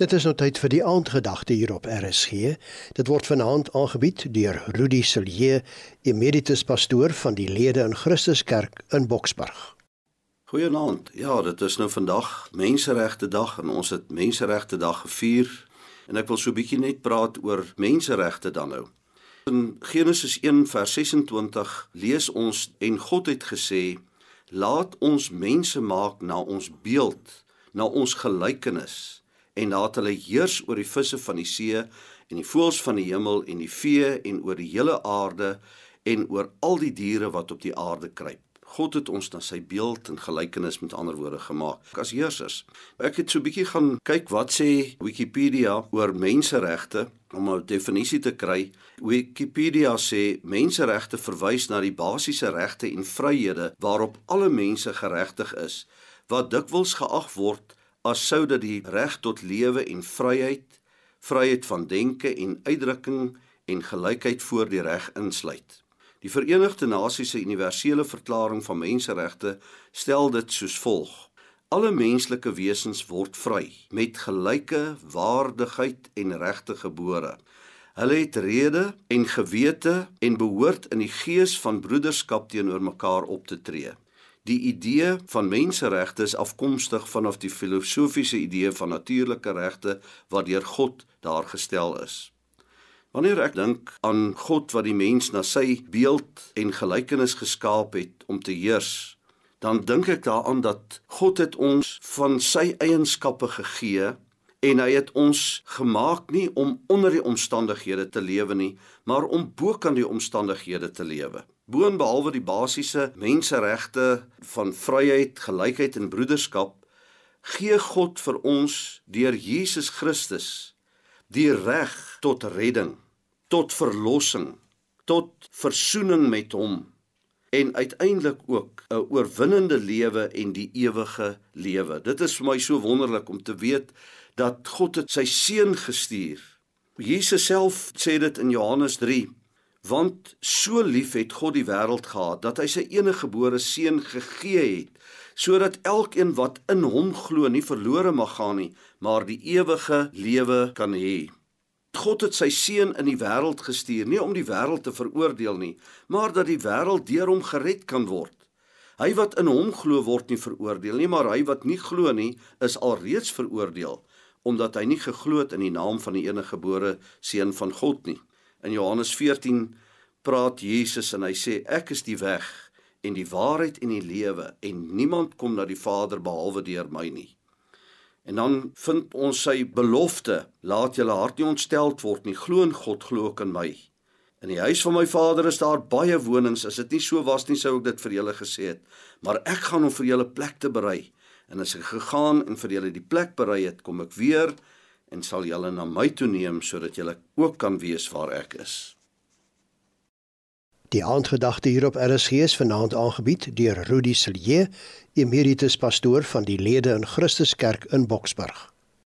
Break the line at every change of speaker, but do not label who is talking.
Dit is nou tyd vir die aandgedagte hier op RSG. Dit word vanaand aangebied deur Rudy Silje, emeritus pastoor van die Lede in Christuskerk in Boksburg.
Goeienaand. Ja, dit is nou vandag Menseregte Dag en ons het Menseregte Dag gevier en ek wil so 'n bietjie net praat oor menseregte dan nou. In Genesis 1 vers 26 lees ons en God het gesê: "Laat ons mense maak na ons beeld, na ons gelykenis." En laat hulle heers oor die visse van die see en die voëls van die hemel en die vee en oor die hele aarde en oor al die diere wat op die aarde kruip. God het ons na sy beeld en gelykenis met ander woorde gemaak as heersers. Ek het so 'n bietjie gaan kyk wat sê Wikipedia oor menseregte om 'n definisie te kry. Wikipedia sê menseregte verwys na die basiese regte en vryhede waarop alle mense geregtig is wat dikwels geag word as sou dit die reg tot lewe en vryheid, vryheid van denke en uitdrukking en gelykheid voor die reg insluit. Die Verenigde Nasies se universele verklaring van menseregte stel dit soos volg: Alle menslike wesens word vry met gelyke waardigheid en regte gebore. Hulle het rede en gewete en behoort in die gees van broederskap teenoor mekaar op te tree. Die idee van menseregte is afkomstig vanaf die filosofiese idee van natuurlike regte wat deur God daar gestel is. Wanneer ek dink aan God wat die mens na sy beeld en gelykenis geskaap het om te heers, dan dink ek daaraan dat God het ons van sy eienskappe gegee en hy het ons gemaak nie om onder die omstandighede te lewe nie, maar om bo kan die omstandighede te lewe boonbehalwe die basiese menseregte van vryheid, gelykheid en broederskap, gee God vir ons deur Jesus Christus die reg tot redding, tot verlossing, tot verzoening met hom en uiteindelik ook 'n oorwinnende lewe en die ewige lewe. Dit is vir my so wonderlik om te weet dat God het sy seun gestuur. Jesus self sê dit in Johannes Want so lief het God die wêreld gehad dat hy sy enige gebore seun gegee het sodat elkeen wat in hom glo nie verlore mag gaan nie, maar die ewige lewe kan hê. God het sy seun in die wêreld gestuur nie om die wêreld te veroordeel nie, maar dat die wêreld deur hom gered kan word. Hy wat in hom glo word nie veroordeel nie, maar hy wat nie glo nie, is alreeds veroordeel omdat hy nie geglo het in die naam van die enige gebore seun van God nie. In Johannes 14 praat Jesus en hy sê ek is die weg en die waarheid en die lewe en niemand kom na die Vader behalwe deur my nie. En dan vind ons sy belofte, laat julle hart nie ontsteld word nie, glo in God, glo ook in my. In die huis van my Vader is daar baie wonings, as dit nie so was nie sou ek dit vir julle gesê het, maar ek gaan om vir julle plek te berei. En as ek gegaan en vir julle die plek berei het, kom ek weer en sal julle na my toe neem sodat julle ook kan weet waar ek is.
Die aandgedagte hier op RSG is vanaand aangebied deur Rudy Silje, emeritus pastoor van die Lede in Christuskerk in Boksburg.